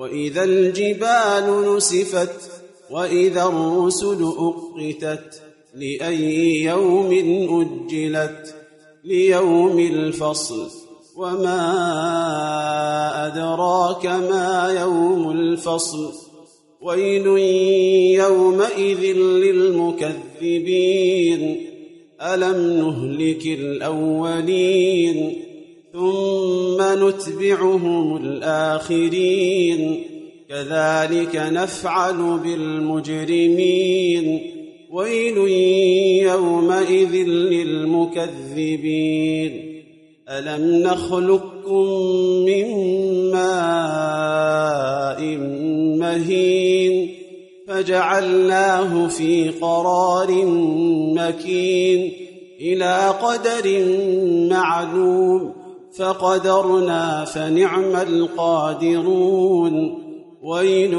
وإذا الجبال نسفت وإذا الرسل أقتت لأي يوم أجلت ليوم الفصل وما أدراك ما يوم الفصل ويل يومئذ للمكذبين ألم نهلك الأولين ثم نتبعهم الآخرين. كذلك نفعل بالمجرمين. ويل يومئذ للمكذبين. ألم نخلقكم من ماء مهين؟ فجعلناه في قرار مكين. إلى قدر معلوم. فقدرنا فنعم القادرون. ويل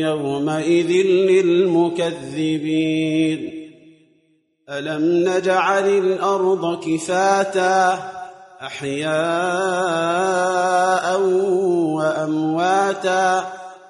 يومئذ للمكذبين. ألم نجعل الأرض كفاتا؟ أحياء وأمواتا.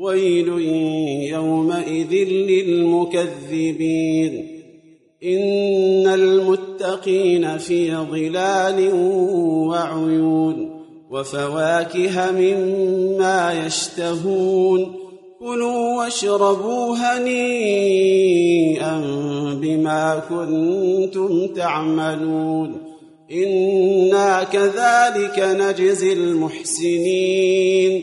ويل يومئذ للمكذبين. إن المتقين في ظلال وعيون وفواكه مما يشتهون. كلوا واشربوا هنيئا بما كنتم تعملون. إنا كذلك نجزي المحسنين.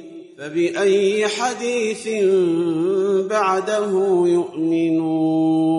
فبأي حديث بعده يؤمنون